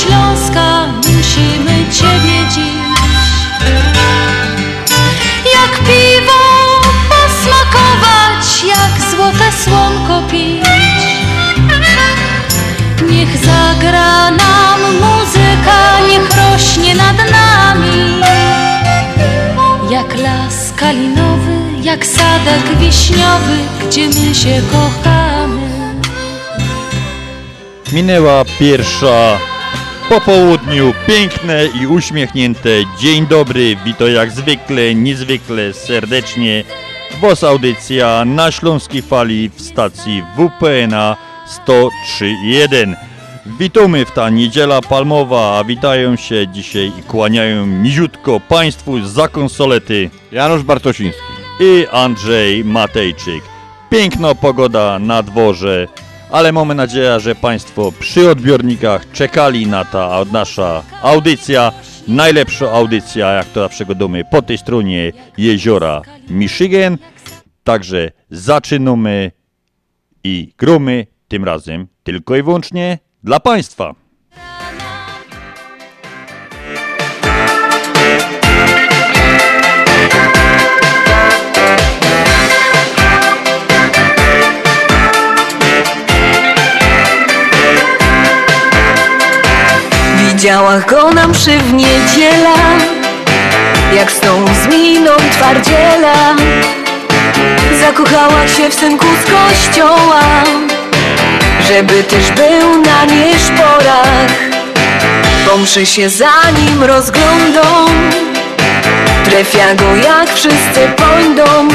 Śląska, musimy Ciebie dziś. Jak piwo posmakować, jak złote słonko pić. Niech zagra nam muzyka, niech rośnie nad nami. Jak las kalinowy, jak sadek wiśniowy, gdzie my się kochamy. Minęła pierwsza po południu, piękne i uśmiechnięte. Dzień dobry, witam jak zwykle, niezwykle serdecznie. WOS audycja na Śląskiej Fali w stacji WPNA 103.1. Witamy w ta niedziela palmowa, a witają się dzisiaj i kłaniają niziutko Państwu za konsolety Janusz Bartosiński. i Andrzej Matejczyk. Piękna pogoda na dworze, ale mamy nadzieję, że Państwo przy odbiornikach czekali na ta nasza audycja. Najlepsza audycja, jak to zawsze domy, po tej stronie jeziora Michigan. Także zaczynamy i gromy tym razem tylko i wyłącznie dla Państwa. Widziała go na mszy w niedziela Jak z tą z miną twardziela. Zakochała się w synku z kościoła. Żeby też był na nieszporach Po mszy się za nim rozglądą. Trefia go jak wszyscy pojdą.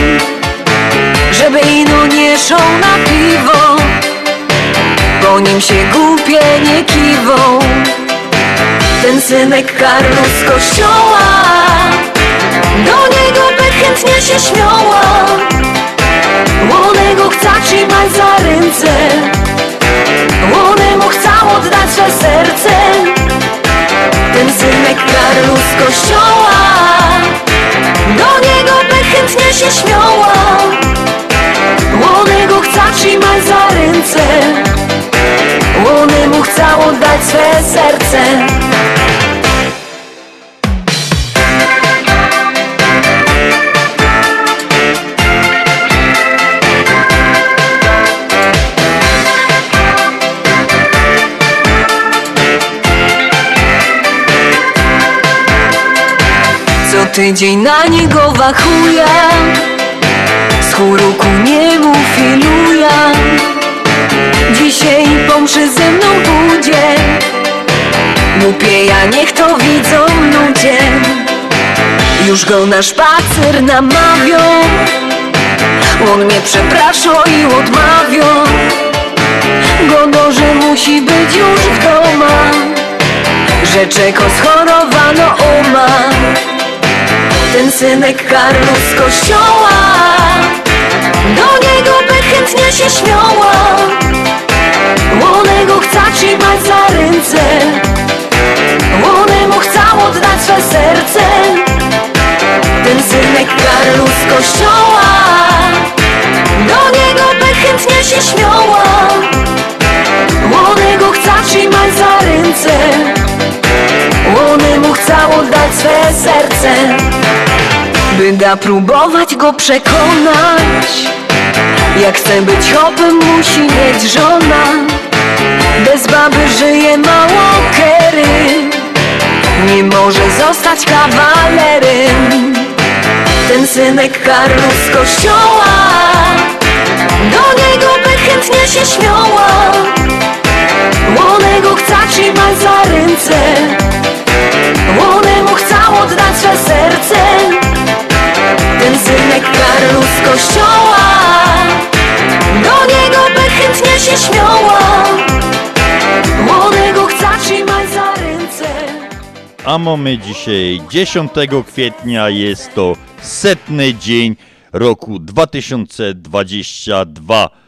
Żeby ino nie szą na piwo. Po nim się głupie nie kiwą ten synek Karlu z kościoła. Do niego by chętnie się śmiała. Łonego chce trzymać za ręce. Łonemu chce oddać swe serce. Ten synek Karlu z kościoła. Do niego by chętnie się śmiała. Łonego chce trzymać za ręce. Łonemu chce oddać swe serce tydzień na niego wachuja Z chóru ku niemu filuja Dzisiaj pomszy ze mną pójdzie. Głupie ja niech to widzą ludzie. Już go na spacer namawią. On mnie przeprasza i odmawią Godo, że musi być już w doma Że czego schorowano oma ten synek karlu z kościoła. Do niego by chętnie się śmiała. Łonego chca trzymać za ręce. Łonemu chca oddać swe serce. Ten synek karlu z kościoła. Do niego by chętnie się śmiała. Młodego chca trzymać za ręce serce By da próbować go przekonać. Jak chce być hopem musi mieć żona. Bez baby żyje mało kery. Nie może zostać kawalerem. Ten synek Karlu z kościoła Do niego by chętnie się śmiała Łonego chce trzymać za ręce. Łonemu chce oddać swe serce. Ten synek Karlu z kościoła Do niego by chętnie się śmiała. Łonego chce trzymać za ręce. A mamy dzisiaj 10 kwietnia, jest to setny dzień roku 2022.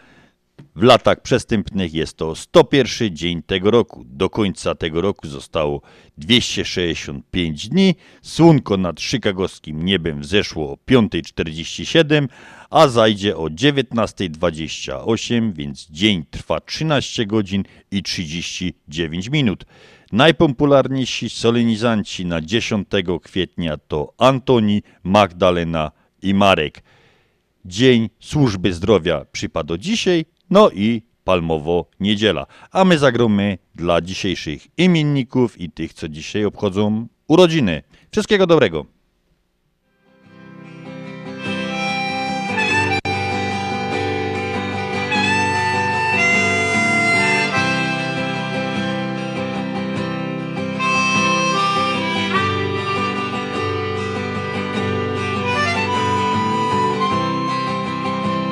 W latach przestępnych jest to 101 dzień tego roku. Do końca tego roku zostało 265 dni. Słonko nad chicagowskim niebem wzeszło o 5.47, a zajdzie o 19.28, więc dzień trwa 13 godzin i 39 minut. Najpopularniejsi solenizanci na 10 kwietnia to Antoni, Magdalena i Marek. Dzień Służby Zdrowia przypadł dzisiaj, no i palmowo niedziela. A my zagromy dla dzisiejszych imienników i tych, co dzisiaj obchodzą urodziny. Wszystkiego dobrego.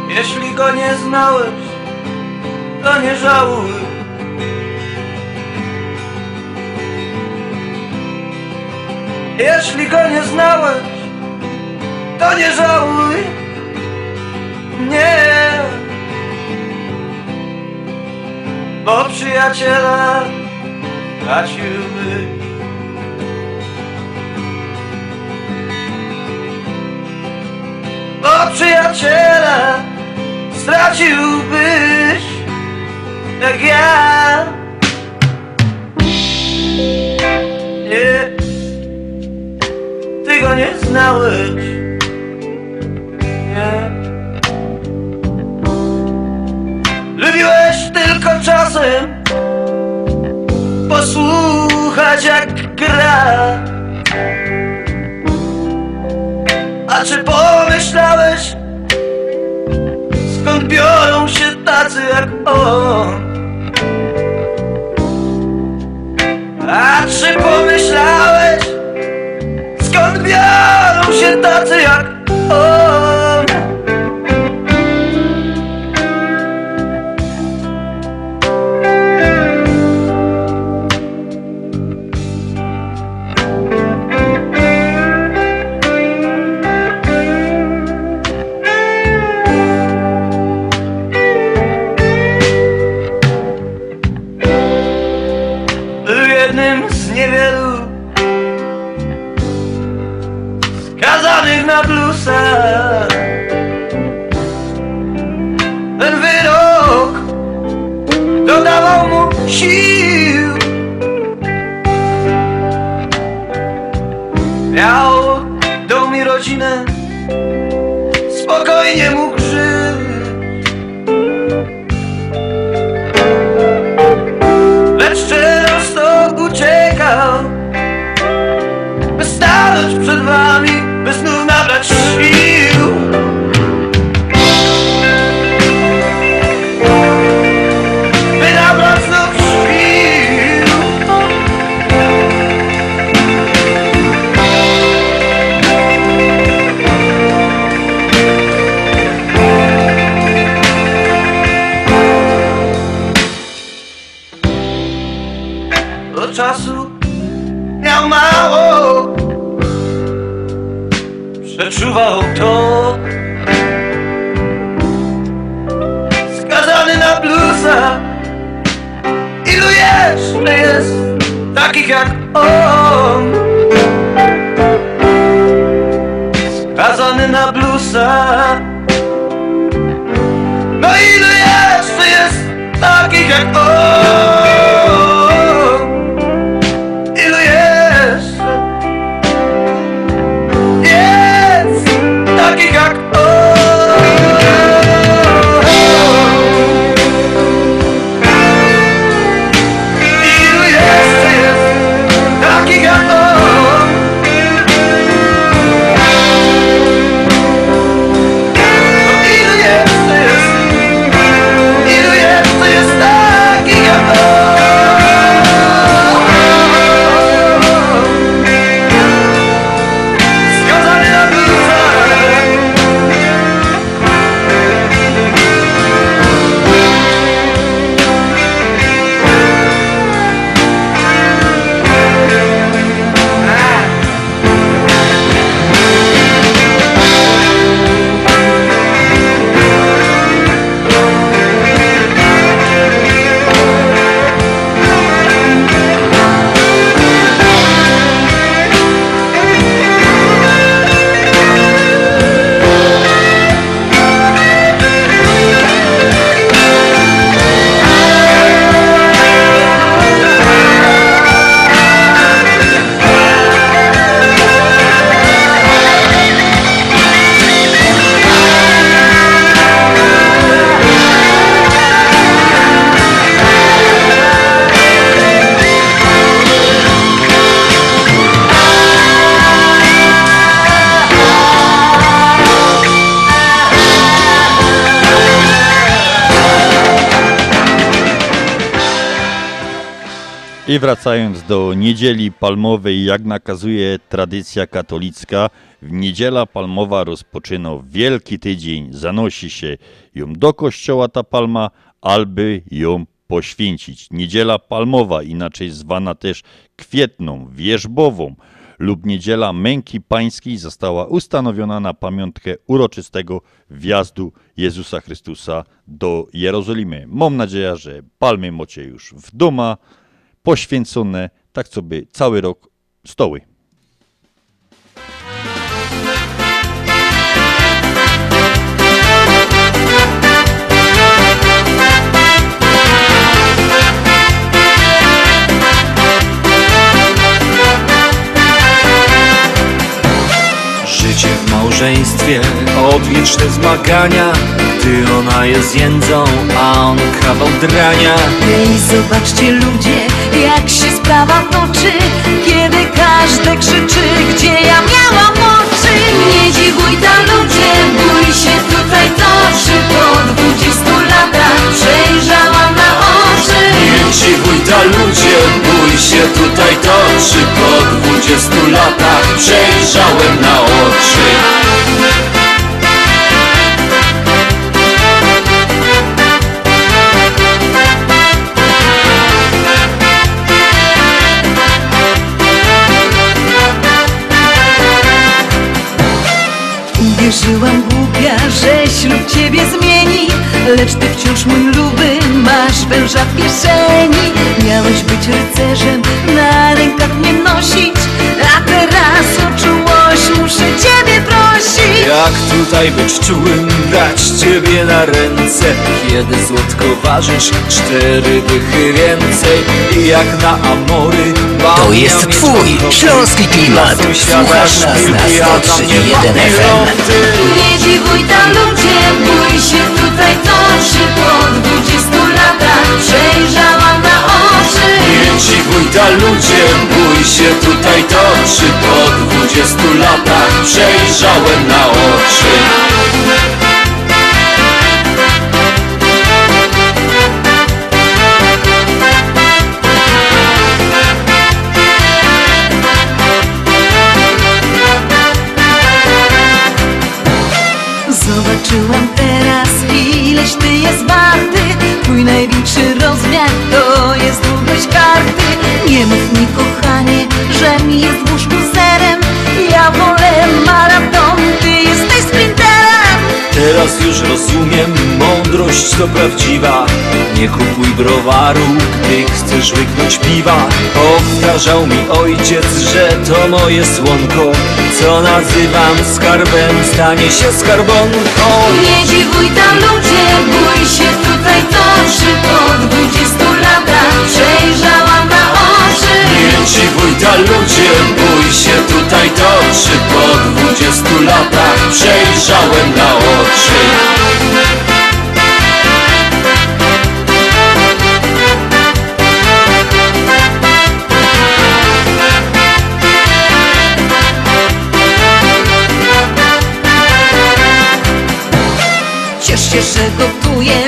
Jeśli go nie znałeś, to nie żałuj. Jeśli go nie znałeś, to nie żałuj. Nie, bo przyjaciela traciłbyś. Bo przyjaciela straciłbyś ja. Nie, ty go nie znałeś. Nie. Lubiłeś tylko czasem posłuchać jak gra. A czy pomyślałeś, skąd biorą się tacy jak on? A czy pomyślałeś, skąd biorą się tacy jak on? Przeczuwał to. Skazany na bluesa Ilu jeszcze jest takich jak on? Skazany na bluesa No ilu jeszcze jest takich jak on I wracając do niedzieli palmowej, jak nakazuje tradycja katolicka, w niedziela palmowa rozpoczyna wielki tydzień, zanosi się ją do kościoła ta palma, alby ją poświęcić. Niedziela palmowa, inaczej zwana też kwietną, wierzbową lub niedziela męki pańskiej została ustanowiona na pamiątkę uroczystego wjazdu Jezusa Chrystusa do Jerozolimy. Mam nadzieję, że palmy macie już w doma, poświęcone, tak sobie cały rok stoły. Życie w małżeństwie, odwieczne zmagania Gdy ona jest jędzą, a on kawał drania. Ej, zobaczcie ludzie, jak się sprawa toczy. Kiedy każdy krzyczy, gdzie ja miałam oczy. Nie dziwuj ta ludzie, bój się tutaj toczy Po dwudziestu latach przejrzałam na Nie dziwuj ta ludzie, bój się tutaj toczy. Po dwudziestu latach przejrzałem na oczy Uwierzyłam głupia, że ślub ciebie zmieni Lecz ty wciąż mój luby, masz węża w kieszeni. Miałeś być rycerzem, na rękach mnie tutaj być czułym, brać ciebie na ręce. Kiedy słodko ważysz cztery dychy więcej. I jak na amory To jest twój śląski klimat. Słuchasz nas na 103.1 FM. Nie dziwuj tam ludzie, bój się. Tutaj toczy Po dwudziestu latach. Przejrzałam na oczy Nie dziwuj ta ludzie, bój się tutaj toczy. Po dwudziestu latach przejrzałem na oczy. Zobaczyłam teraz ileś ty jest warty Twój największy rozmiar to jest długość karty. Nie mów mi kochanie, że mi jest w łóżku zerem Ja wolę maraton, ty jesteś sprinterem Teraz już rozumiem, mądrość to prawdziwa. Nie kupuj browaru, gdy chcesz łyknąć piwa. Powtarzał mi ojciec, że to moje słonko. Co nazywam skarbem, stanie się skarbonką. Nie dziwuj tam ludzie, bój się tutaj toczy Po dwudziestu latach. Przejrzałam oczy Nie dziwuj ta ludzie, bój się tutaj toczy. Po dwudziestu latach przejrzałem na oczy. Ciesz się, że gotuję,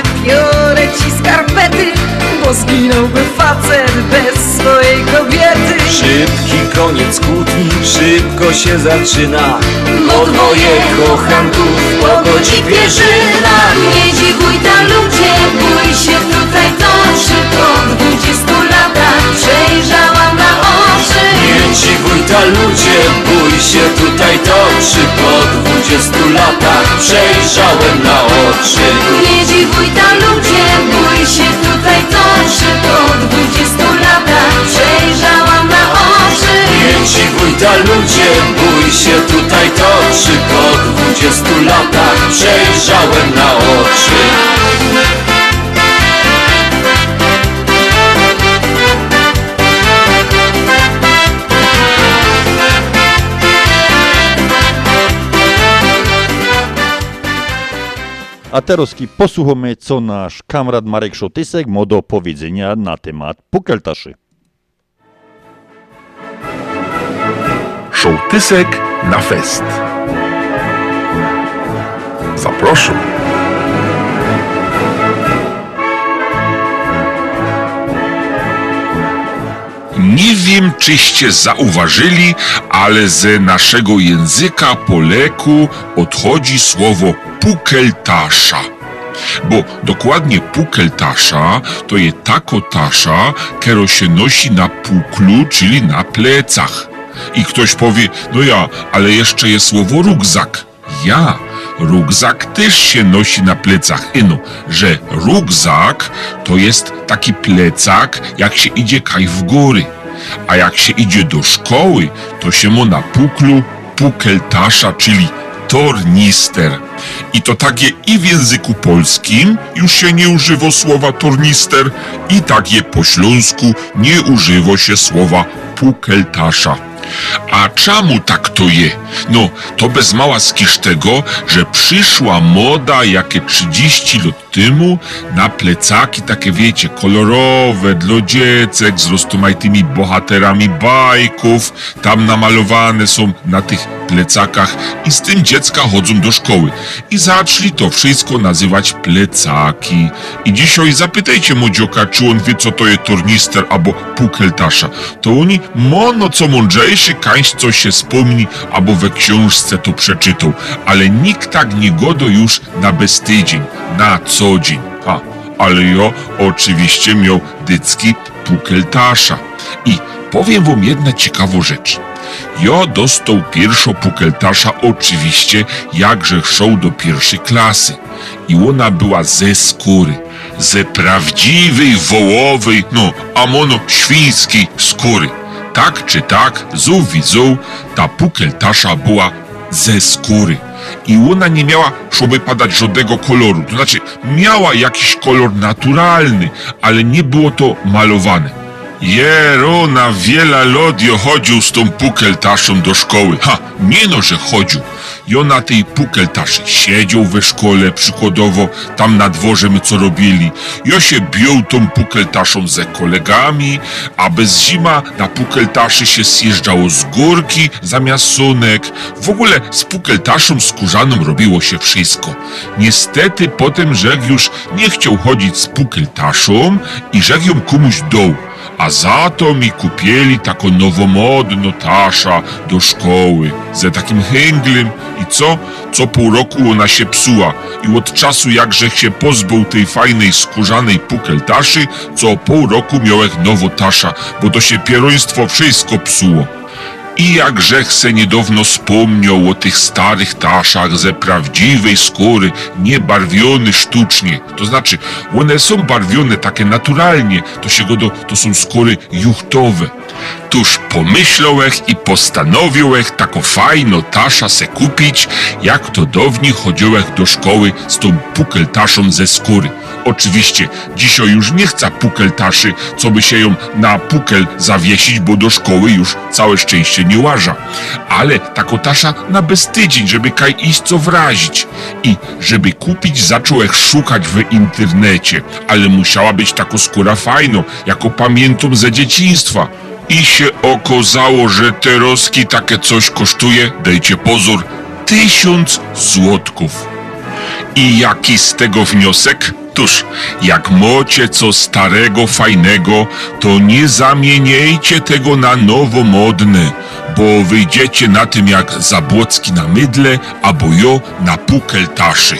Bo zginąłby facet bez swojej kobiety. Szybki koniec kłótni, szybko się zaczyna. Bo dwoje kochanków pogodzi pierzyna. Nie dziwuj ta ludzie, bój się tutaj. Toczy Po dwudziestu latach przejrzałam Nie dziwuj ta ludzie, bój się tutaj toczy Po dwudziestu latach przejrzałem na oczy. Nie dziwuj ta ludzie, bój się tutaj toczy Po dwudziestu latach przejrzałam na oczy. Nie dziwuj ta ludzie, bój się tutaj toczy Po dwudziestu latach przejrzałem na oczy A teraz posłuchamy, co nasz kamrat Marek Szotysek ma do powiedzenia na temat pukeltaszy. Sołtysek na fest. Zapraszam. Wiem, czyście zauważyli, ale ze naszego języka poleku odchodzi słowo pukeltasza. Bo dokładnie pukeltasza to jest takotasza, kero się nosi na puklu, czyli na plecach. I ktoś powie, no ja, ale jeszcze jest słowo rugzak. Ja, rugzak też się nosi na plecach. Ino, że rugzak to jest taki plecak, jak się idzie kaj w góry. A jak się idzie do szkoły, to się mu na puklu pukeltasza, czyli tornister. I to takie i w języku polskim już się nie używa słowa tornister i takie po śląsku nie używa się słowa pukeltasza. A czemu tak to je? No, to bez mała skisz tego, że przyszła moda jakie 30 lat temu na plecaki takie wiecie, kolorowe, dla dziecek z rozmaitymi bohaterami bajków, tam namalowane są na tych plecakach i z tym dziecka chodzą do szkoły. I zaczęli to wszystko nazywać plecaki. I dzisiaj zapytajcie młodzioka, czy on wie co to jest tornister albo pukeltasza. To oni mono co mądrzejszy kańś coś się wspomni albo we książce to przeczytał. Ale nikt tak nie godo już na bez tydzień, na co dzień. Ha, ale ja oczywiście miał dycki pukeltasza. I powiem wam jedna ciekawą rzecz. Ja dostał pierwszą pukeltasza oczywiście, jakże szedł do pierwszej klasy. I ona była ze skóry. Ze prawdziwej wołowej, no, a mono świńskiej skóry. Tak czy tak, zów widzą, ta pukeltasza była ze skóry. I ona nie miała, żeby padać żadnego koloru. To znaczy, miała jakiś kolor naturalny, ale nie było to malowane. Jero na wiele jo chodził z tą pukeltaszą do szkoły. Ha, nie no, że chodził. Jo na tej pukeltaszy siedział we szkole, przykładowo, tam na dworze my co robili. Jo się bił tą pukeltaszą ze kolegami, a bez zima na pukeltaszy się zjeżdżało z górki zamiast sunek. W ogóle z pukeltaszą skórzaną robiło się wszystko. Niestety potem Żeg już nie chciał chodzić z pukeltaszą i Żeg ją komuś dał a za to mi kupieli taką nowomodną tasza do szkoły ze takim hęglem i co? Co pół roku ona się psuła i od czasu jakże się pozbył tej fajnej skórzanej pukeltaszy, co pół roku miałem nowo tasza, bo to się pieroństwo wszystko psuło. I jakże se niedawno wspomniał o tych starych taszach ze prawdziwej skóry, nie barwione sztucznie. To znaczy, one są barwione takie naturalnie, to się go do, to są skóry juchtowe. Tuż pomyślałech i postanowiłech taką fajną tasza se kupić, jak to dawniej chodziłech do szkoły z tą pukeltaszą ze skóry. Oczywiście, dzisiaj już nie chcę pukeltaszy, co by się ją na pukel zawiesić, bo do szkoły już całe szczęście nie łaża. Ale taką tasza na bez tydzień, żeby kaj iść co wrazić. I żeby kupić, zacząłech szukać w internecie, ale musiała być taka skóra fajno, jako pamiętam ze dzieciństwa. I się okazało, że te roski takie coś kosztuje, dajcie pozór, tysiąc złotków. I jaki z tego wniosek? Tuż, jak mocie co starego, fajnego, to nie zamieniajcie tego na nowomodne, bo wyjdziecie na tym jak Zabłocki na mydle, albo jo na pukeltaszy.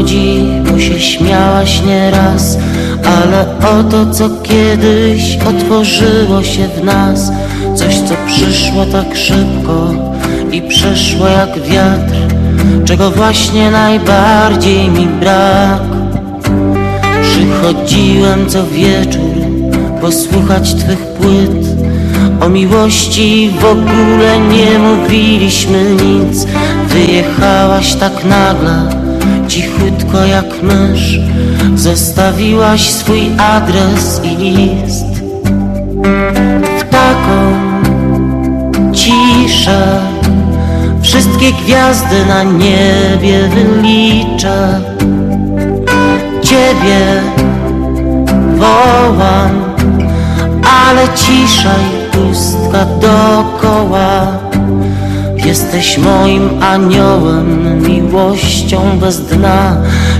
Chodzi, bo się śmiałaś nieraz Ale o to, co kiedyś otworzyło się w nas. Coś, co przyszło tak szybko i przeszło jak wiatr Czego właśnie najbardziej mi brak. Przychodziłem co wieczór posłuchać Twych płyt. O miłości w ogóle nie mówiliśmy nic. Wyjechałaś tak nagle, cichutko jak mysz Zostawiłaś swój adres i list W taką ciszę Wszystkie gwiazdy na niebie wyliczę Ciebie wołam, ale cisza i pustka dokoła. Jesteś moim aniołem, miłością bez dna.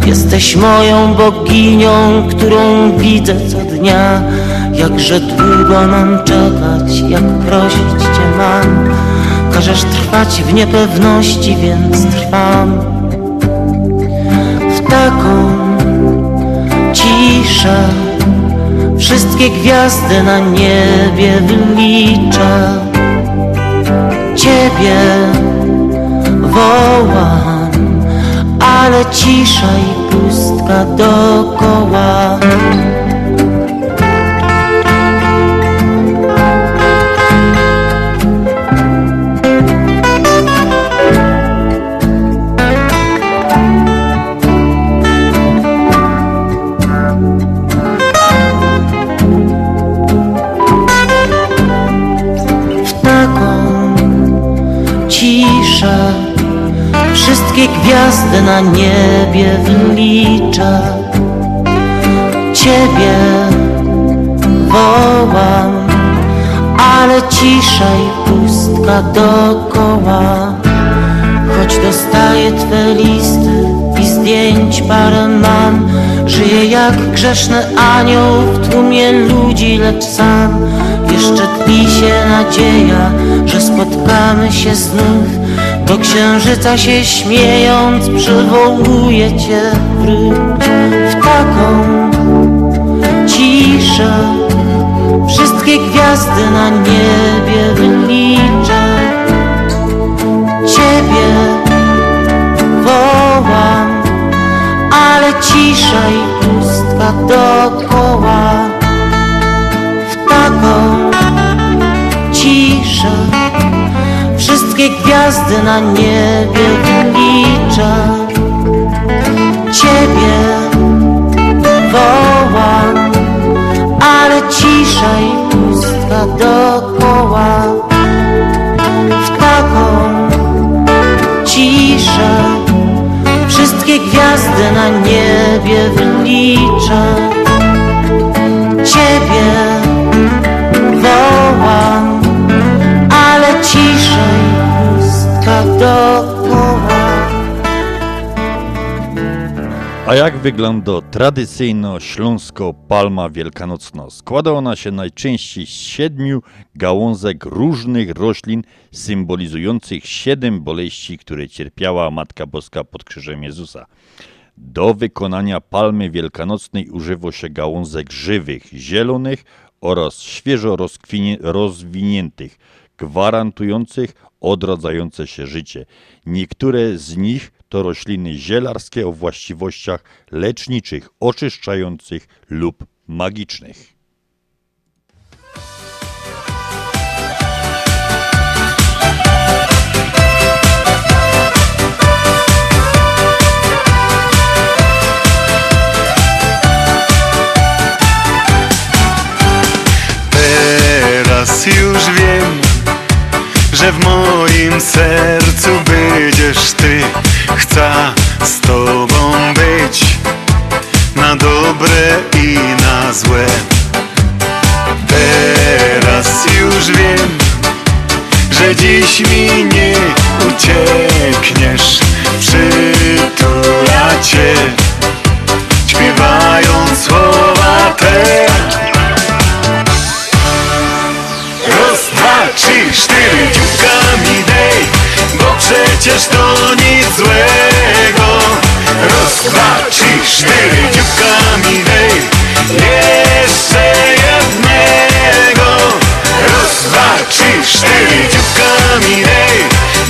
Jesteś moją boginią, którą widzę co dnia. Jakże długo mam czekać, jak prosić Cię mam. Każesz trwać w niepewności, więc trwam w taką ciszę. Wszystkie gwiazdy na niebie wyliczę. Ciebie wołam, ale cisza i pustka dokoła. Wszystkie gwiazdy na niebie wyliczę Ciebie wołam Ale cisza i pustka dokoła. Choć dostaję Twe listy i zdjęć parę mam. Żyję jak grzeszny anioł w tłumie ludzi, lecz sam. Jeszcze tli się nadzieja, że spotkamy się znów. Do księżyca się śmiejąc przywołuje Cię wróć w taką ciszę Wszystkie gwiazdy na niebie wyliczę cisza i pustka dokoła W taką ciszę Wszystkie gwiazdy na niebie wyliczę Ciebie wołam Ale cisza i pustka dokoła na niebie wyliczę Ciebie wołam Ale cisza A jak wygląda tradycyjna śląsko palma wielkanocna? Składa ona się najczęściej z siedmiu gałązek różnych roślin symbolizujących siedem boleści, które cierpiała Matka Boska pod krzyżem Jezusa. Do wykonania palmy wielkanocnej używa się gałązek żywych, zielonych oraz świeżo rozwiniętych, gwarantujących odradzające się życie. Niektóre z nich to rośliny zielarskie o właściwościach leczniczych, oczyszczających lub magicznych. Że w moim sercu będziesz ty. Chcę z tobą być na dobre i na złe. Teraz już wiem, że dziś mi nie uciekniesz. Przytula cię, śpiewając słowa te. Raz, dwa, trzy, cztery, przecież to nic złego. Dwa, trzy, cztery, dzióbkami dej Jeszcze jednego. Dwa, trzy, cztery, dzióbkami dej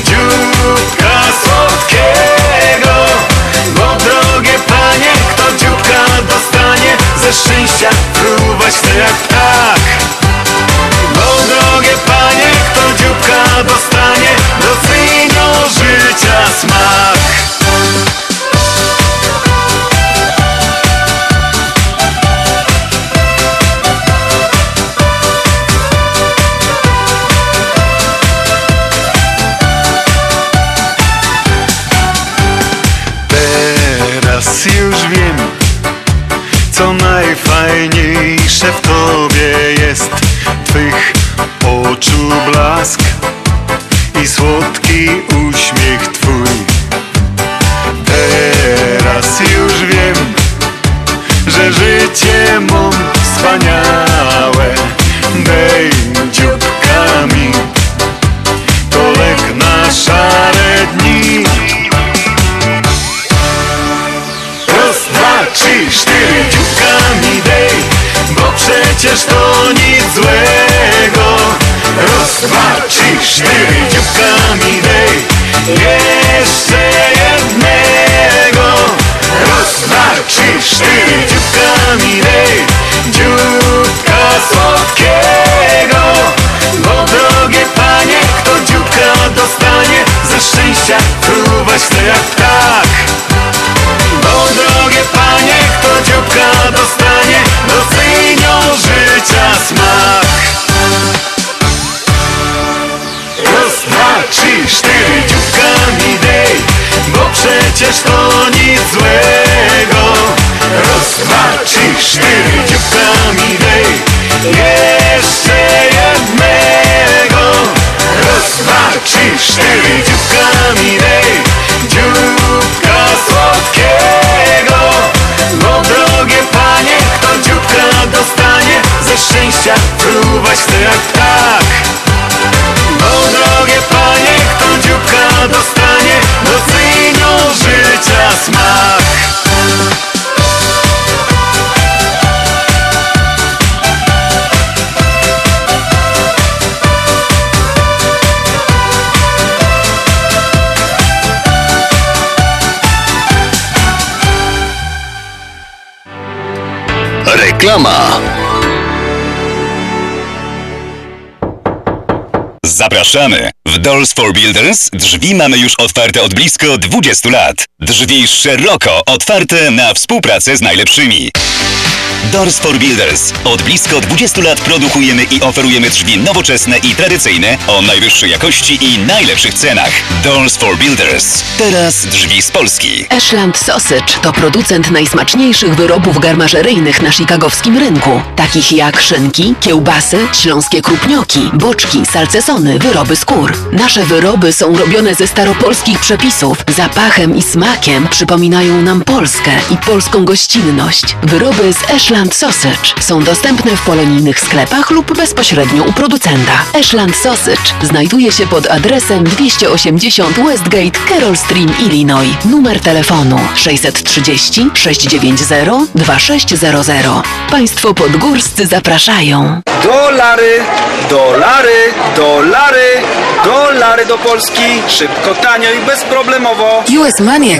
Dzióbka słodkiego. Bo drogie panie, kto dzióbka dostanie Ze szczęścia fruwać chce jak ptak. Bo drogie panie, kto dzióbka dostanie szczęścia fruwać chce jak ptak Bo drogie panie, kto dzióbka dostanie Docenią życia smak Reklama. Zapraszamy! W Doors for Builders drzwi mamy już otwarte od blisko 20 lat. Drzwi szeroko otwarte na współpracę z najlepszymi. Doors for Builders. Od blisko 20 lat produkujemy i oferujemy drzwi nowoczesne i tradycyjne o najwyższej jakości i najlepszych cenach. Doors for Builders. Teraz drzwi z Polski. Ashland Sausage to producent najsmaczniejszych wyrobów garmażeryjnych na chicagowskim rynku, takich jak szynki, kiełbasy, śląskie krupnioki, boczki, salcesony, wyroby skór. Nasze wyroby są robione ze staropolskich przepisów. Zapachem i smakiem przypominają nam Polskę i polską gościnność. Wyroby z Ashland Sausage są dostępne w polonijnych sklepach lub bezpośrednio u producenta. Ashland Sausage znajduje się pod adresem 280 Westgate, Carroll Stream, Illinois. Numer telefonu 630 690 2600. Państwo podgórscy zapraszają. Dolary, dolary, dolary, dolary do Polski. Szybko, tanio i bezproblemowo. US Money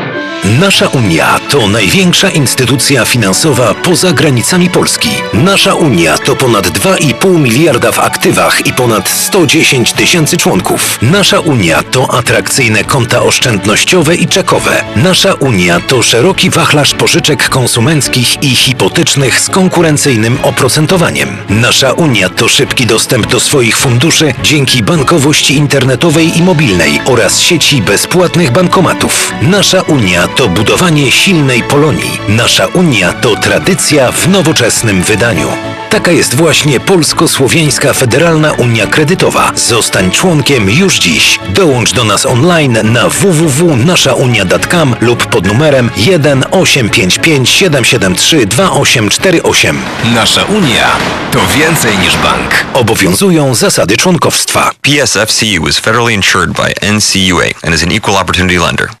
Nasza Unia to największa instytucja finansowa poza granicami Polski. Nasza Unia to ponad 2,5 miliarda w aktywach i ponad 110 tysięcy członków. Nasza Unia to atrakcyjne konta oszczędnościowe i czekowe. Nasza Unia to szeroki wachlarz pożyczek konsumenckich i hipotecznych z konkurencyjnym oprocentowaniem. Nasza Unia to szybki dostęp do swoich funduszy dzięki bankowości internetowej i mobilnej oraz sieci bezpłatnych bankomatów. Nasza Unia to budowanie silnej Polonii. Nasza Unia to tradycja w nowoczesnym wydaniu. Taka jest właśnie Polsko-Słowiańska Federalna Unia Kredytowa. Zostań członkiem już dziś. Dołącz do nas online na www.naszaunia.com lub pod numerem 1 855 773 2848. Nasza Unia to więcej niż bank. Obowiązują zasady członkowstwa. PSFCU is federally insured by NCUA and is an equal opportunity lender.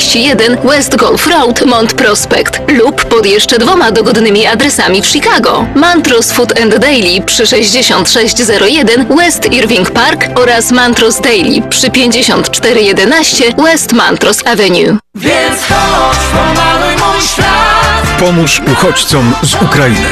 31 West Golf Road, Mont Prospect lub pod jeszcze dwoma dogodnymi adresami w Chicago. Mantros Food and Daily przy 6601 West Irving Park oraz Mantros Daily przy 5411 West Mantros Avenue. Więc chodź, pomaluj mój świat Pomóż uchodźcom z Ukrainy.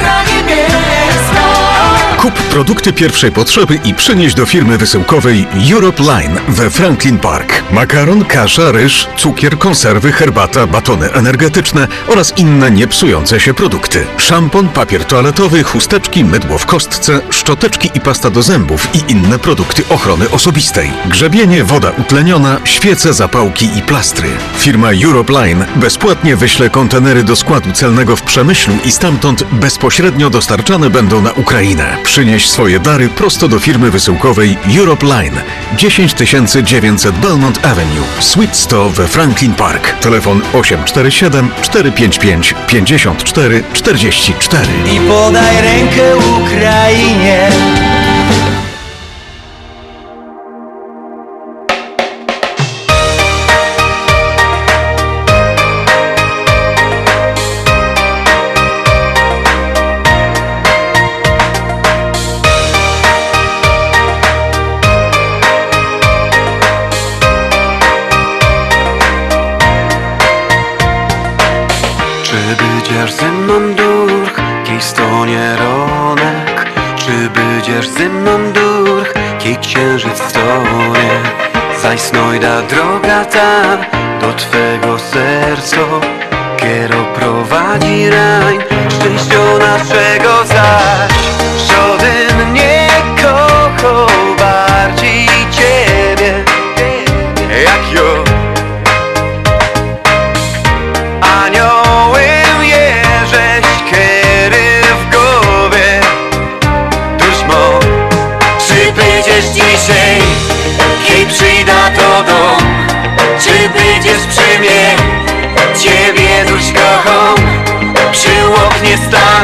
Kup produkty pierwszej potrzeby i przynieś do firmy wysyłkowej Europe Line we Franklin Park. Makaron, kasza, ryż, cukier, konserwy, herbata, batony energetyczne oraz inne niepsujące się produkty. Szampon, papier toaletowy, chusteczki, mydło w kostce, szczoteczki i pasta do zębów i inne produkty ochrony osobistej. Grzebienie, woda utleniona, świece, zapałki i plastry. Firma Europe Line bezpłatnie wyśle kontenery do składu celnego w Przemyślu i stamtąd bezpośrednio dostarczane będą na Ukrainę. Przynieś swoje dary prosto do firmy wysyłkowej Europe Line 10900 Belmont Avenue, Suite 100 we Franklin Park. Telefon 847 455 54 44. I podaj rękę Ukrainie Czy będziesz ze mną durch, kiej stonie ronek? Czy będziesz ze mną durch, kiej księżyc stonie? Zaś snojda droga ta do Twego serca, kiero prowadzi rań, szczęścia naszego zaś. Dzisiaj, kiedy przyjda to dom Czy będziesz przy mnie, ciebie dusz kocham Przy oknie stana,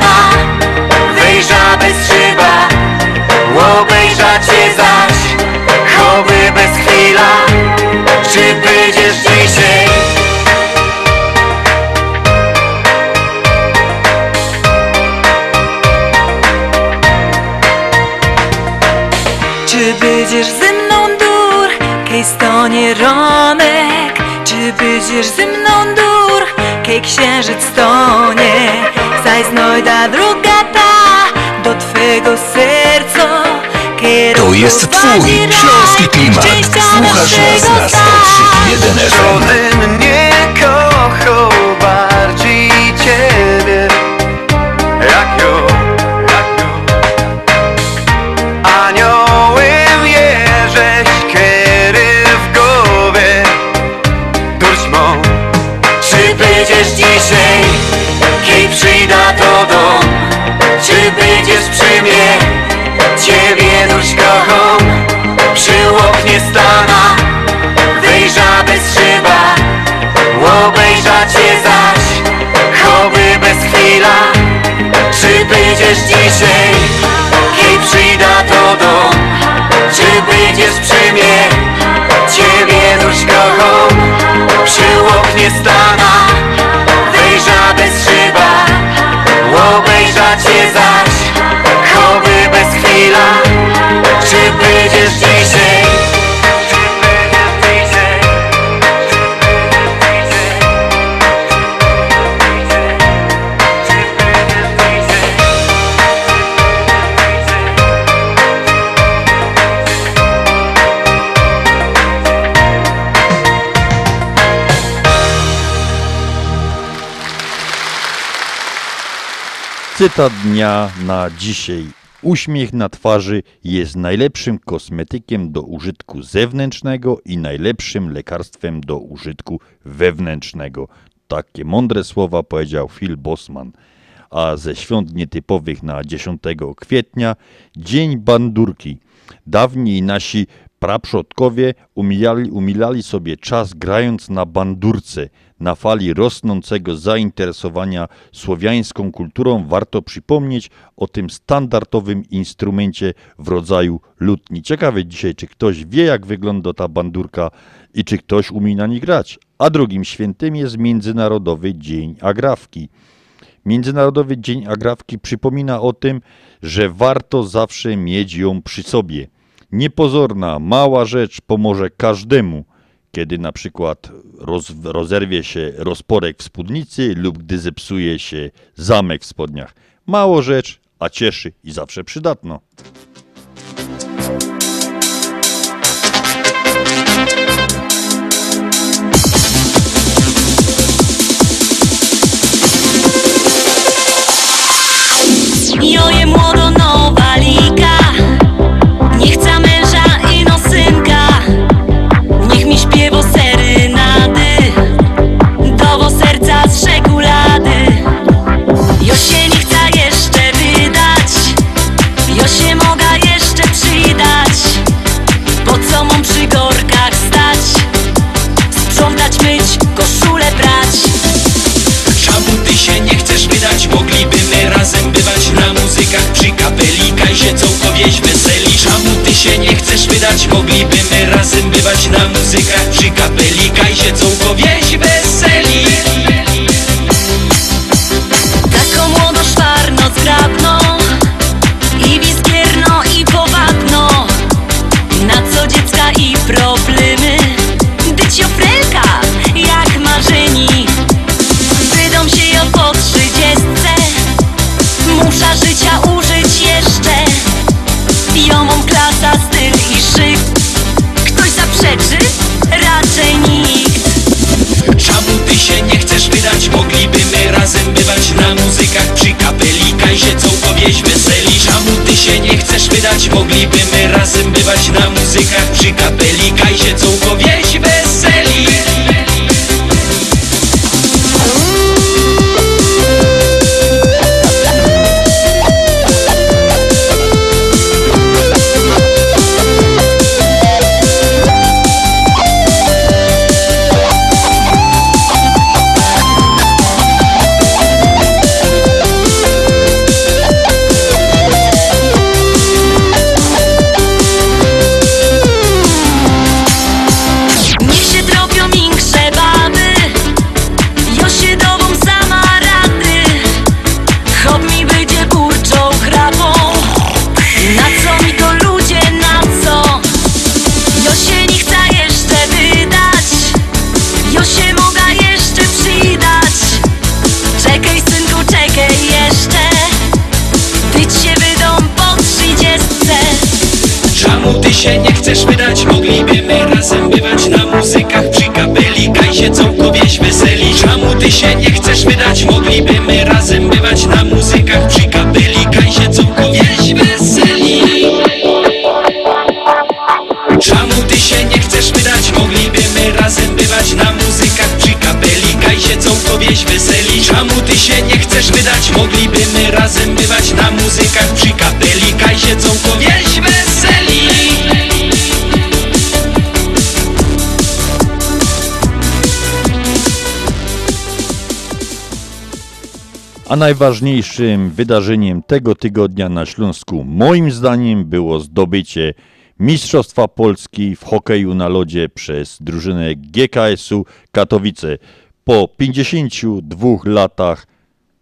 Będziesz ze mną dur, kej księżyc stonie? Zaj znojda druga ta do twego serca To jest twój śląski klimat. Słuchasz nas na 103.1 FM. Cytat dnia na dzisiaj. Uśmiech na twarzy jest najlepszym kosmetykiem do użytku zewnętrznego i najlepszym lekarstwem do użytku wewnętrznego. Takie mądre słowa powiedział Phil Bosman. A ze świąt nietypowych na 10 kwietnia Dzień Bandurki. Dawniej nasi praprzodkowie umilali, umilali sobie czas grając na bandurce. Na fali rosnącego zainteresowania słowiańską kulturą warto przypomnieć o tym standardowym instrumencie w rodzaju lutni. Ciekawe dzisiaj, czy ktoś wie, jak wygląda ta bandurka i czy ktoś umie na niej grać. a drugim świętym jest Międzynarodowy Dzień Agrawki. Międzynarodowy Dzień Agrawki przypomina o tym, że warto zawsze mieć ją przy sobie. Niepozorna, mała rzecz pomoże każdemu, kiedy na przykład roz, rozerwie się rozporek w spódnicy lub gdy zepsuje się zamek w spodniach. Mało rzecz, a cieszy i zawsze przydatno. Chcesz wydać? Mogliby my razem bywać na muzykach przy kapelika i się ty się nie chcesz wydać? Mogliby my razem bywać na muzykach przy kapelika i się całkowieś weseli Czemu ty się nie chcesz wydać? Mogliby my razem bywać na muzykach przy kapelika i się całkowieś weseli Czemu ty się nie chcesz wydać? Mogliby my razem bywać na muzykach A najważniejszym wydarzeniem tego tygodnia na Śląsku, moim zdaniem, było zdobycie Mistrzostwa Polski w hokeju na lodzie przez drużynę GKS-u Katowice. Po 52 latach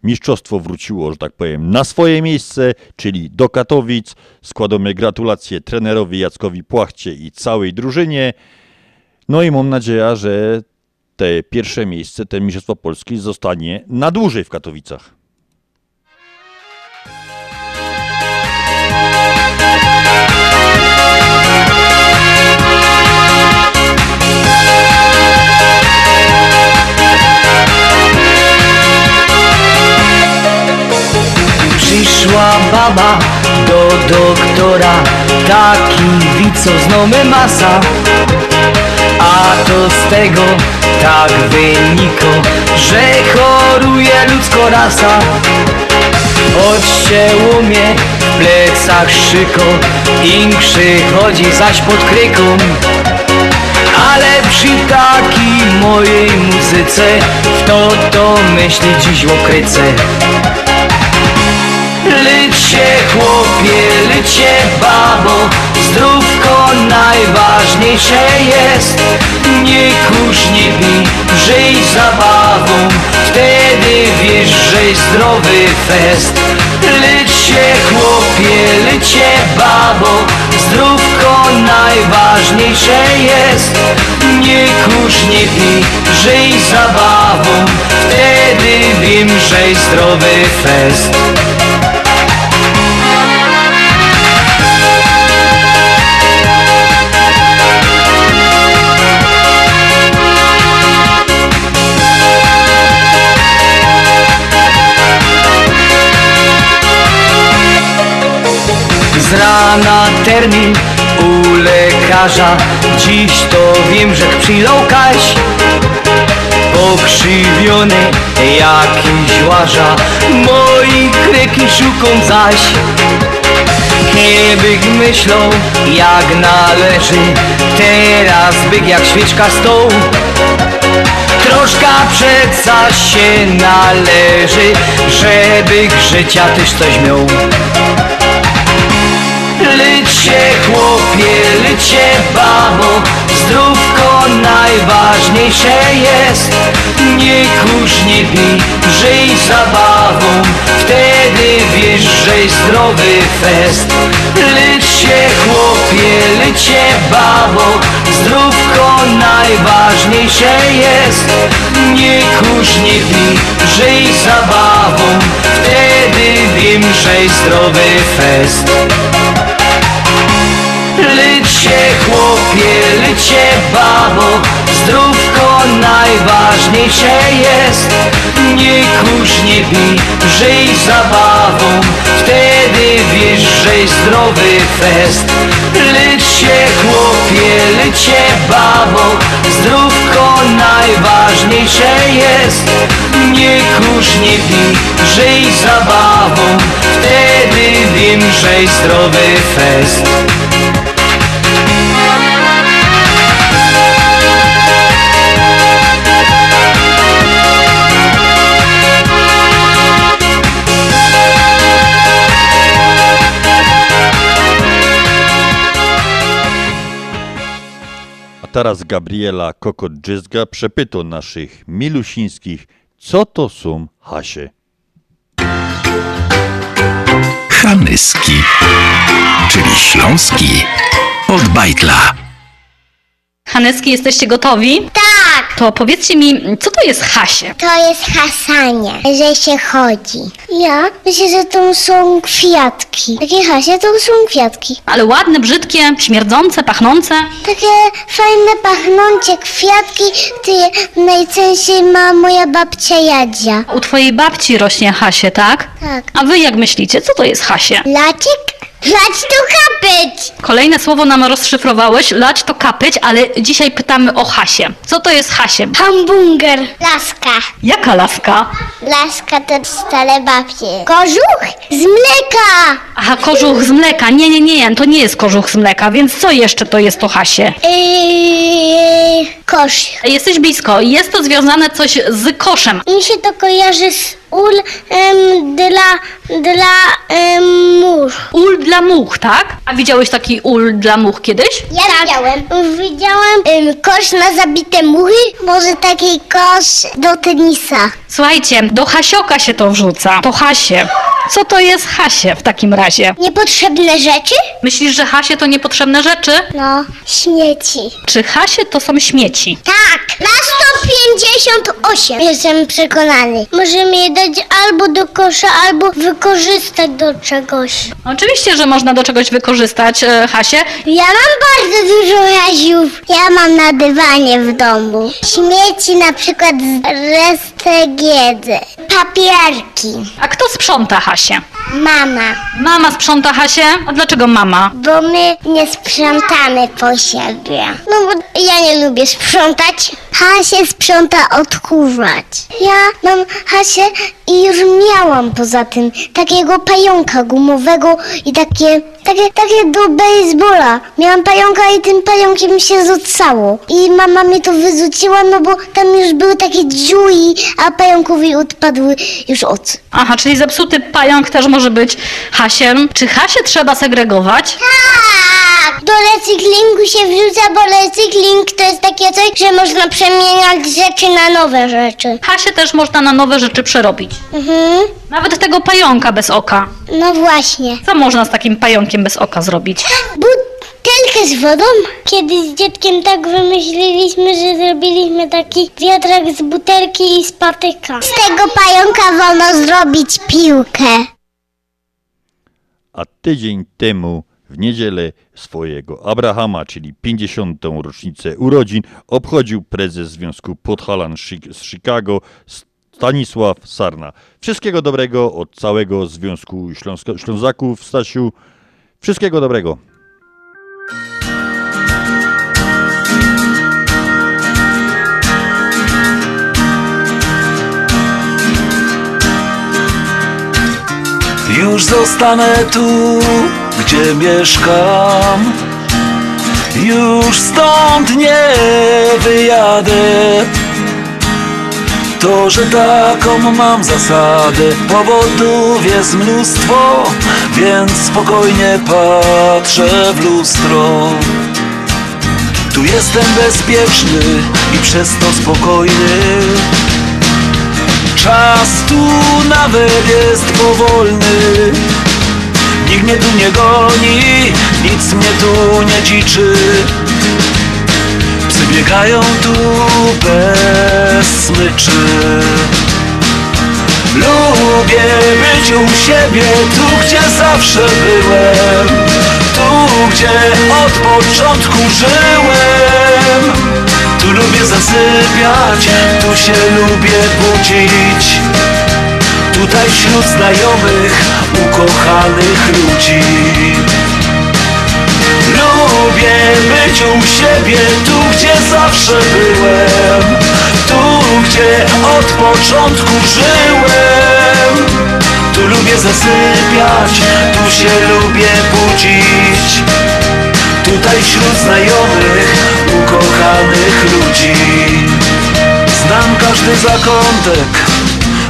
mistrzostwo wróciło, że tak powiem, na swoje miejsce, czyli do Katowic. Składamy gratulacje trenerowi Jackowi Płachcie i całej drużynie. No i mam nadzieję, że te pierwsze miejsce, te Mistrzostwo Polski zostanie na dłużej w Katowicach. Przyszła baba do doktora Taki wico znomy masa. A to z tego tak wyniko Że choruje ludzko rasa. Odcięło mnie w plecach szyko Im przychodzi zaś pod kryką. Ale przy takiej mojej muzyce W to to myśli dziś łokryce Licz się chłopie, licz się babo Zdrówko najważniejsze jest. Nie kurz, nie pij, żyj zabawą Wtedy wiesz, że zdrowy fest. Licz się chłopie, licz się babo Zdrówko najważniejsze jest. Nie kurz, nie pij, żyj zabawą Wtedy wiem, że zdrowy fest Rana termin u lekarza. Dziś to wiem, że przyjął Kaś. Pokrzywiony jakiś łaża. Moi kreki szuką zaś. Kiebych myślał jak należy. Teraz byk jak świeczka stołu Troszka przeca się należy Żeby życia też coś miał Się chłopie, się babo. Zdrówko najważniejsze jest. Nie kurz, nie pij, żyj zabawą. Wtedy wiesz, że zdrowy fest. Się chłopie, się babo. Zdrówko najważniejsze jest. Nie kurz, nie pij, żyj zabawą. Wtedy wiem, że zdrowy fest Się chłopie, się babo. Zdrówko najważniejsze jest. Nie kurz, nie pij, żyj zabawą. Wtedy wiesz, że zdrowy fest. Się chłopie, się babo. Zdrówko najważniejsze jest. Nie kurz, nie pij, żyj zabawą. Wtedy wiem, że zdrowy fest teraz Gabriela Kokot-Dżyzga przepyta naszych milusińskich, co to są hasie. Hanyski, czyli śląski od bajtla. Haneski, jesteście gotowi? Tak! To powiedzcie mi, co to jest hasie? To jest hasanie, że się chodzi. Ja myślę, że to są kwiatki. Takie hasie to są kwiatki. Ale ładne, brzydkie, śmierdzące, pachnące? Takie fajne, pachnące kwiatki, które najczęściej ma moja babcia Jadzia. U twojej babci rośnie hasie, tak? Tak. A wy jak myślicie, co to jest hasie? Laczek? Lać to kapeć! Kolejne słowo nam rozszyfrowałeś, lać to kapeć, ale dzisiaj pytamy o hasie. Co to jest hasie? Hamburger. Laska. Jaka laska? Laska to stare babcie. Kożuch z mleka! Aha, kożuch z mleka. Nie, nie, nie, to nie jest kożuch z mleka, więc co jeszcze to jest to hasie? Yy, kosz. Jesteś blisko. Jest to związane coś z koszem. Mi się to kojarzy z ul em, dla, dla em. Ul dla much, tak? A widziałeś taki ul dla much kiedyś? Ja widziałem. Widziałam em, kosz na zabite muchy. Może taki kosz do tenisa. Słuchajcie, do hasioka się to wrzuca. To hasie. Co to jest hasie w takim razie? Niepotrzebne rzeczy? Myślisz, że hasie to niepotrzebne rzeczy? No, śmieci. Czy hasie to są śmieci? Tak, na 158. Jestem przekonany. Możemy je dać albo do kosza, albo wykorzystać do czegoś. Oczywiście, że można do czegoś wykorzystać e, hasie. Ja mam bardzo dużo raziów. Ja mam na dywanie w domu. Śmieci na przykład z restek jedzy. Papierki. A kto sprząta hasie? Mama. Mama sprząta hasie? A dlaczego mama? Bo my nie sprzątamy po siebie. No bo ja nie lubię sprzątać. Hasie sprząta odkurzać. Ja mam Hasię i już miałam poza tym takiego pająka gumowego i takie, takie, takie do baseballa. Miałam pająka i tym pająkiem się rzucało. I mama mi to wyrzuciła, no bo tam już były takie dziury, a pająkowi odpadły już oczy. Aha, czyli zepsuty pająk też może być Hasiem. Czy Hasie trzeba segregować? Tak! Do recyklingu się wrzuca, bo recykling to jest takie coś, że można przemieniać rzeczy na nowe rzeczy. Hasie też można na nowe rzeczy przerobić. Mhm. Nawet tego pająka bez oka. No właśnie. Co można z takim pająkiem bez oka zrobić? Butelkę z wodą? Kiedyś z dzieckiem tak wymyśliliśmy, że zrobiliśmy taki wiatrak z butelki i z patyka. Z tego pająka wolno zrobić piłkę. A tydzień temu w niedzielę swojego Abrahama, czyli 50. rocznicę urodzin, obchodził prezes Związku Podhalan z Chicago Stanisław Sarna. Wszystkiego dobrego od całego Związku Śląsko- Ślązaków, Stasiu. Wszystkiego dobrego. Już zostanę tu, gdzie mieszkam. Już stąd nie wyjadę. To, że taką mam zasadę Powodów jest mnóstwo Więc spokojnie patrzę w lustro. Tu jestem bezpieczny i przez to spokojny Czas tu nawet jest powolny. Nikt mnie tu nie goni, nic mnie tu nie dziczy. Psy biegają tu bez smyczy Lubię być u siebie, tu gdzie zawsze byłem. Tu gdzie od początku żyłem. Tu lubię zasypiać, tu się lubię budzić. Tutaj wśród znajomych, ukochanych ludzi Lubię być u siebie, tu gdzie zawsze byłem. Tu gdzie od początku żyłem. Tu lubię zasypiać, tu się lubię budzić. Tutaj wśród znajomych, ukochanych ludzi. Znam każdy zakątek,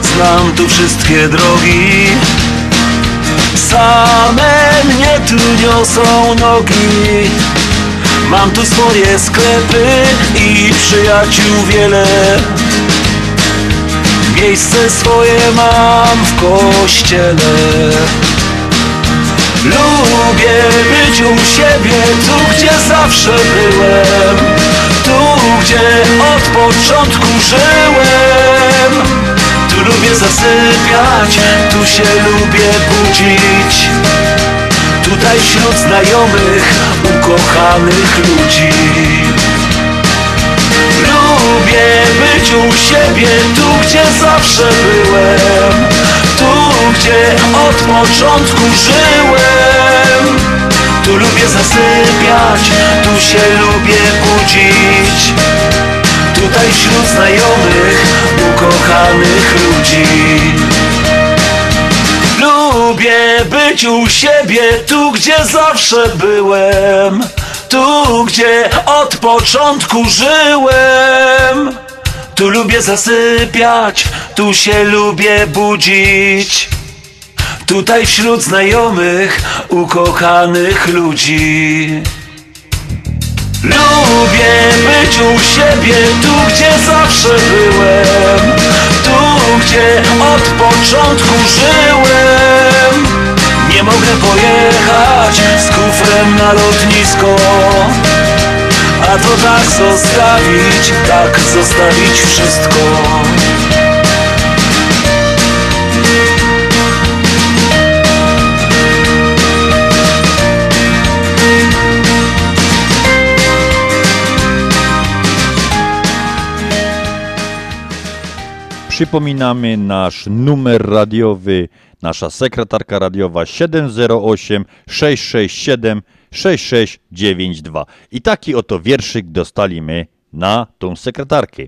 znam tu wszystkie drogi Same mnie tu niosą nogi. Mam tu swoje sklepy i przyjaciół wiele. Miejsce swoje mam w kościele. Lubię być u siebie, tu gdzie zawsze byłem. Tu gdzie od początku żyłem lubię zasypiać, tu się lubię budzić. Tutaj wśród znajomych, ukochanych ludzi. Lubię być u siebie, tu gdzie zawsze byłem. Tu gdzie od początku żyłem. Tu lubię zasypiać, tu się lubię budzić Tutaj wśród znajomych, ukochanych ludzi. Lubię być u siebie, tu gdzie zawsze byłem. Tu gdzie od początku żyłem. Tu lubię zasypiać, tu się lubię budzić. Tutaj wśród znajomych, ukochanych ludzi Lubię być u siebie, tu gdzie zawsze byłem. Tu gdzie od początku żyłem. Nie mogę pojechać z kufrem na lotnisko. A to tak zostawić, tak zostawić wszystko Przypominamy nasz numer radiowy, nasza sekretarka radiowa 708 667 6692. I taki oto wierszyk dostaliśmy na tą sekretarkę.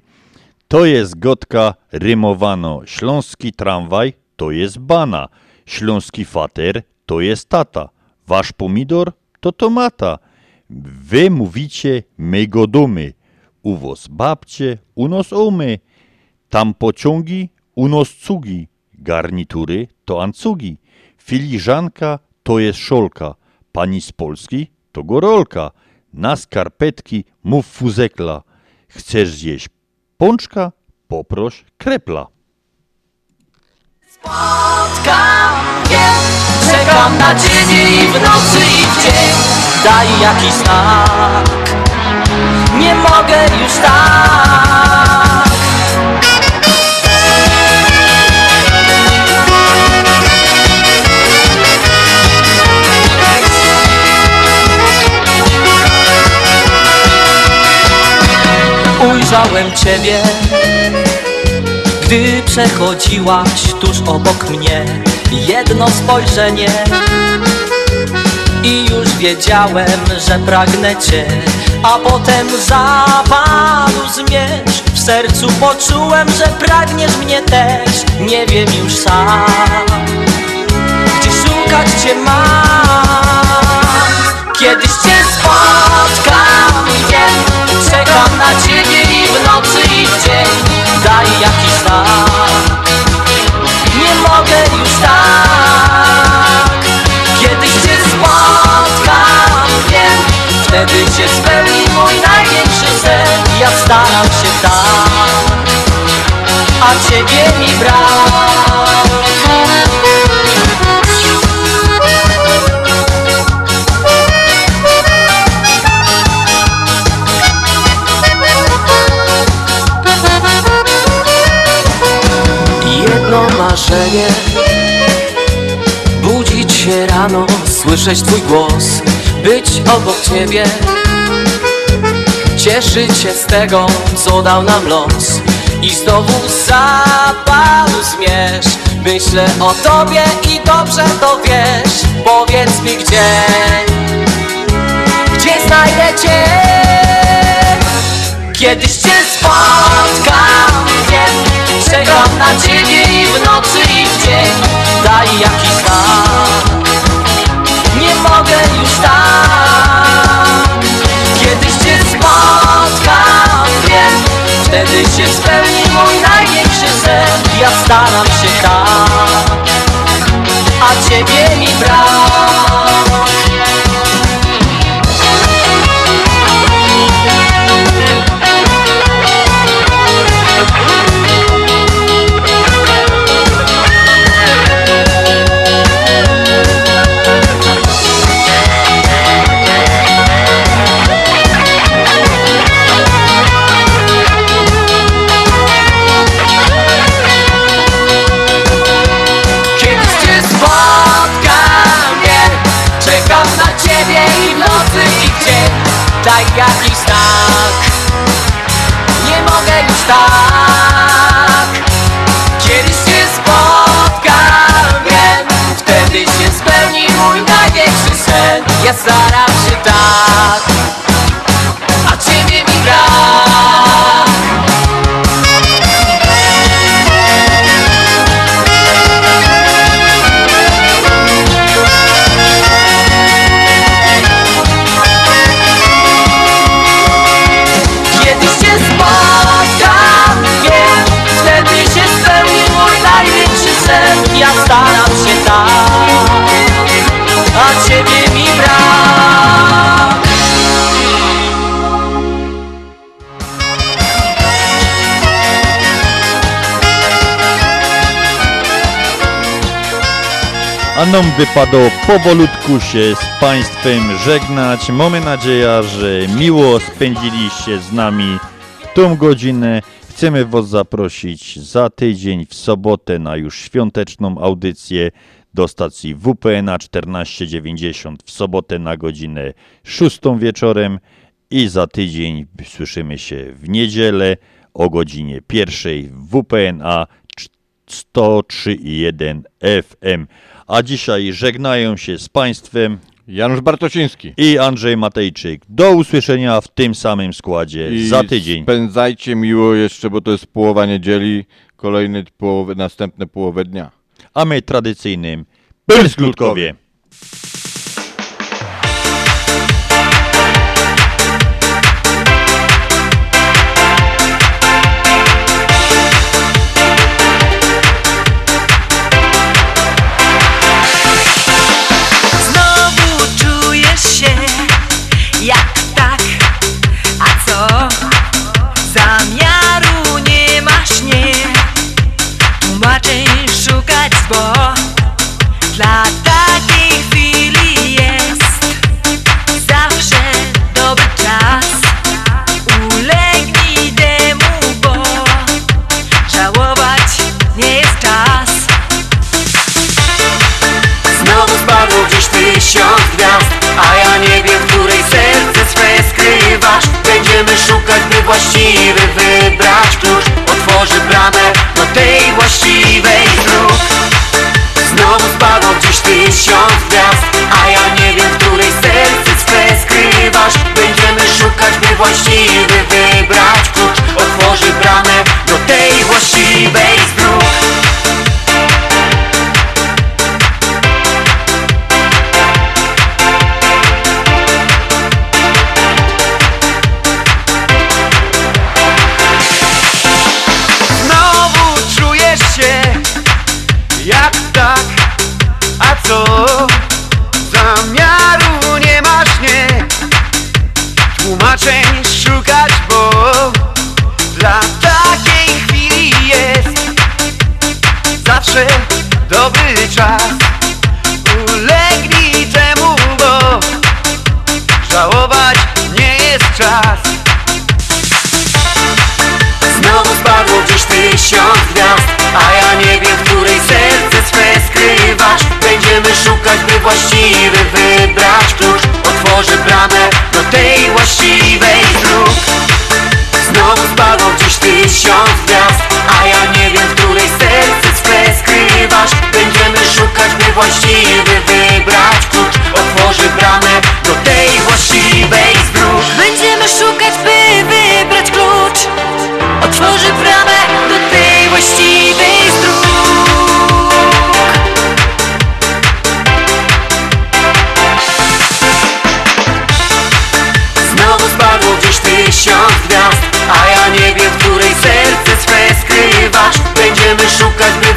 To jest gotka rymowano. Śląski tramwaj to jest bana. Śląski fater to jest tata. Wasz pomidor to tomata. Wy mówicie my go dumy. U was babcie, u nos umy. Tam pociągi, u nos cugi. Garnitury to ancugi. Filiżanka to jest szolka, pani z Polski to gorolka. Na skarpetki mów fuzekla. Chcesz zjeść pączka? Poproś krepla. Spotkam je, czekam na ciebie i w nocy i w dzień Daj jakiś znak Nie mogę już tak Ujrzałem ciebie. Gdy przechodziłaś tuż obok mnie Jedno spojrzenie. I już wiedziałem, że pragnę Cię A potem zapalł zmierzch. W sercu poczułem, że pragniesz mnie też. Nie wiem już sam Gdzie szukać Cię mam. Kiedyś Cię spotkam Czekam na Ciebie i w nocy i w dzień. Daj jakiś znak. Nie mogę już tak. Kiedyś Cię spotkam, wiem. Wtedy się spełni mój największy sen Ja staram się tak. A Ciebie mi brak słyszeć Twój głos Być obok Ciebie. Cieszyć się z tego, co dał nam los. I znowu zapadu zmierz. Myślę o Tobie i dobrze to wiesz. Powiedz mi gdzie? Gdzie znajdę Cię? Kiedyś Cię spotkam, wiem Czekam na Ciebie i w nocy i w dzień. Daj jakiś znak Nie mogę już tak. Kiedyś Cię spotkam, wiem Wtedy się spełni mój największy sen Ja staram się tak A Ciebie mi brak Ja staram się tak nam wypadało powolutku się z Państwem żegnać. Mamy nadzieję, że miło spędziliście z nami tą godzinę. Chcemy Was zaprosić za tydzień w sobotę na już świąteczną audycję do stacji WPNA 1490 w sobotę na godzinę 6 wieczorem i za tydzień słyszymy się w niedzielę o godzinie 1 w WPNA 103,1 FM. A dzisiaj żegnają się z Państwem Janusz Bartosiński i Andrzej Matejczyk. Do usłyszenia w tym samym składzie I za tydzień. Spędzajcie miło jeszcze, bo to jest połowa niedzieli, kolejny połowy, następne połowę dnia. A my tradycyjnym tłumaczeń bo dla takiej chwili jest zawsze dobry czas. Ulegnij temu, bo żałować nie jest czas. Znowu spadło gdzieś tysiąc gwiazd A ja nie wiem, której serce swe skrywasz Będziemy szukać, by właściwy wybrać klucz Otworzy bramę do tej właściwej dróg Znowu spadło gdzieś tysiąc gwiazd. A ja nie wiem, w której serce swe skrywasz. Będziemy szukać, by właściwy wybrać klucz. Otworzy bramę do tej właściwej właściwy wybrać klucz Otworzy bramę tysiąc gwiazd A ja nie wiem, w której serce swe skrywasz. Będziemy szukać, by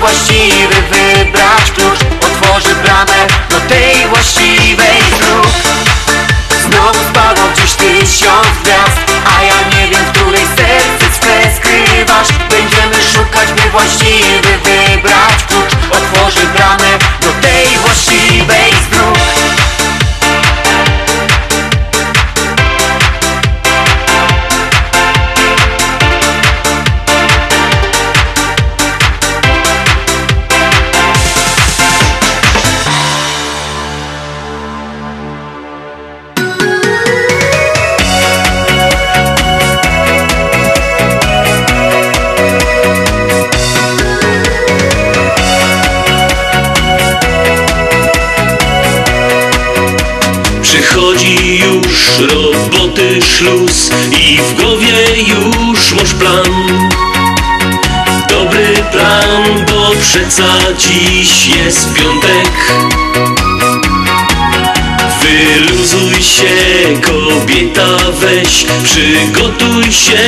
weź, przygotuj się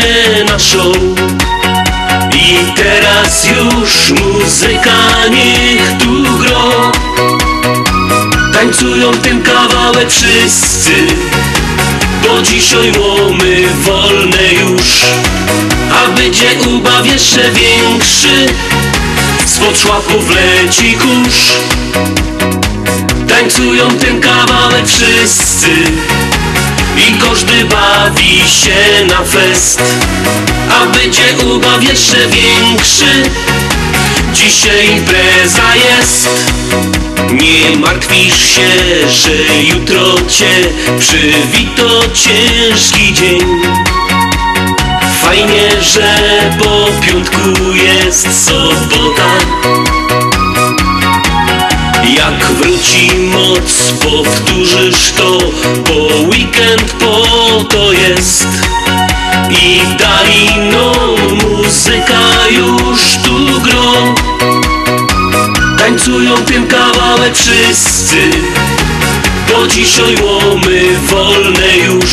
na show. I teraz już muzyka niech tu gro. Tańcują ten kawałek wszyscy. Bo dzisiaj łomy wolne już. A będzie ubaw jeszcze większy. Spod szłapów leci kurz. Tańcują ten kawałek wszyscy I każdy bawi się na fest A będzie ubaw jeszcze większy. Dzisiaj impreza jest. Nie martwisz się, że jutro cię przywito ciężki dzień. Fajnie, że po piątku jest sobota Jak wróci moc, powtórzysz to Bo weekend po to jest. I dali no muzyka już tu gro. Tańcują ten kawałek wszyscy Bo dzisiaj łomy wolne już.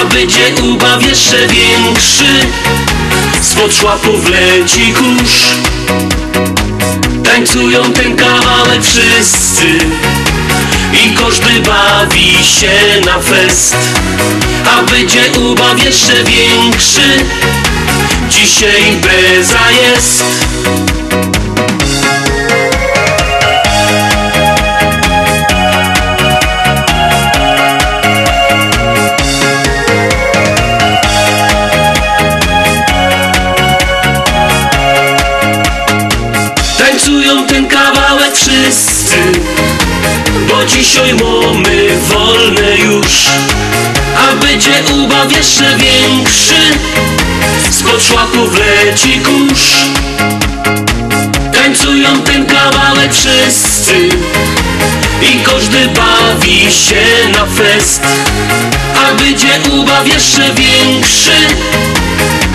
A będzie ubaw jeszcze większy Spod szłapów leci kurz Tańcują ten kawałek wszyscy. I każdy bawi się na fest. A będzie ubaw jeszcze większy. Dzisiaj impreza jest dzisiaj mamy wolne już. A będzie ubaw jeszcze większy. Spod szłaków leci kurz. Tańcują ten kawałek wszyscy. I każdy bawi się na fest. A będzie ubaw jeszcze większy.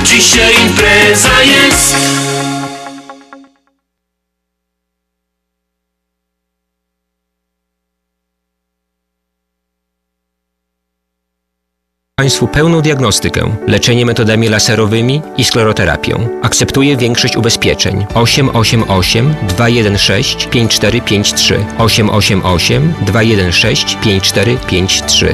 Dzisiaj impreza Państwu pełną diagnostykę, leczenie metodami laserowymi i skleroterapią. Akceptuje większość ubezpieczeń. 888 216 5453 888 216 5453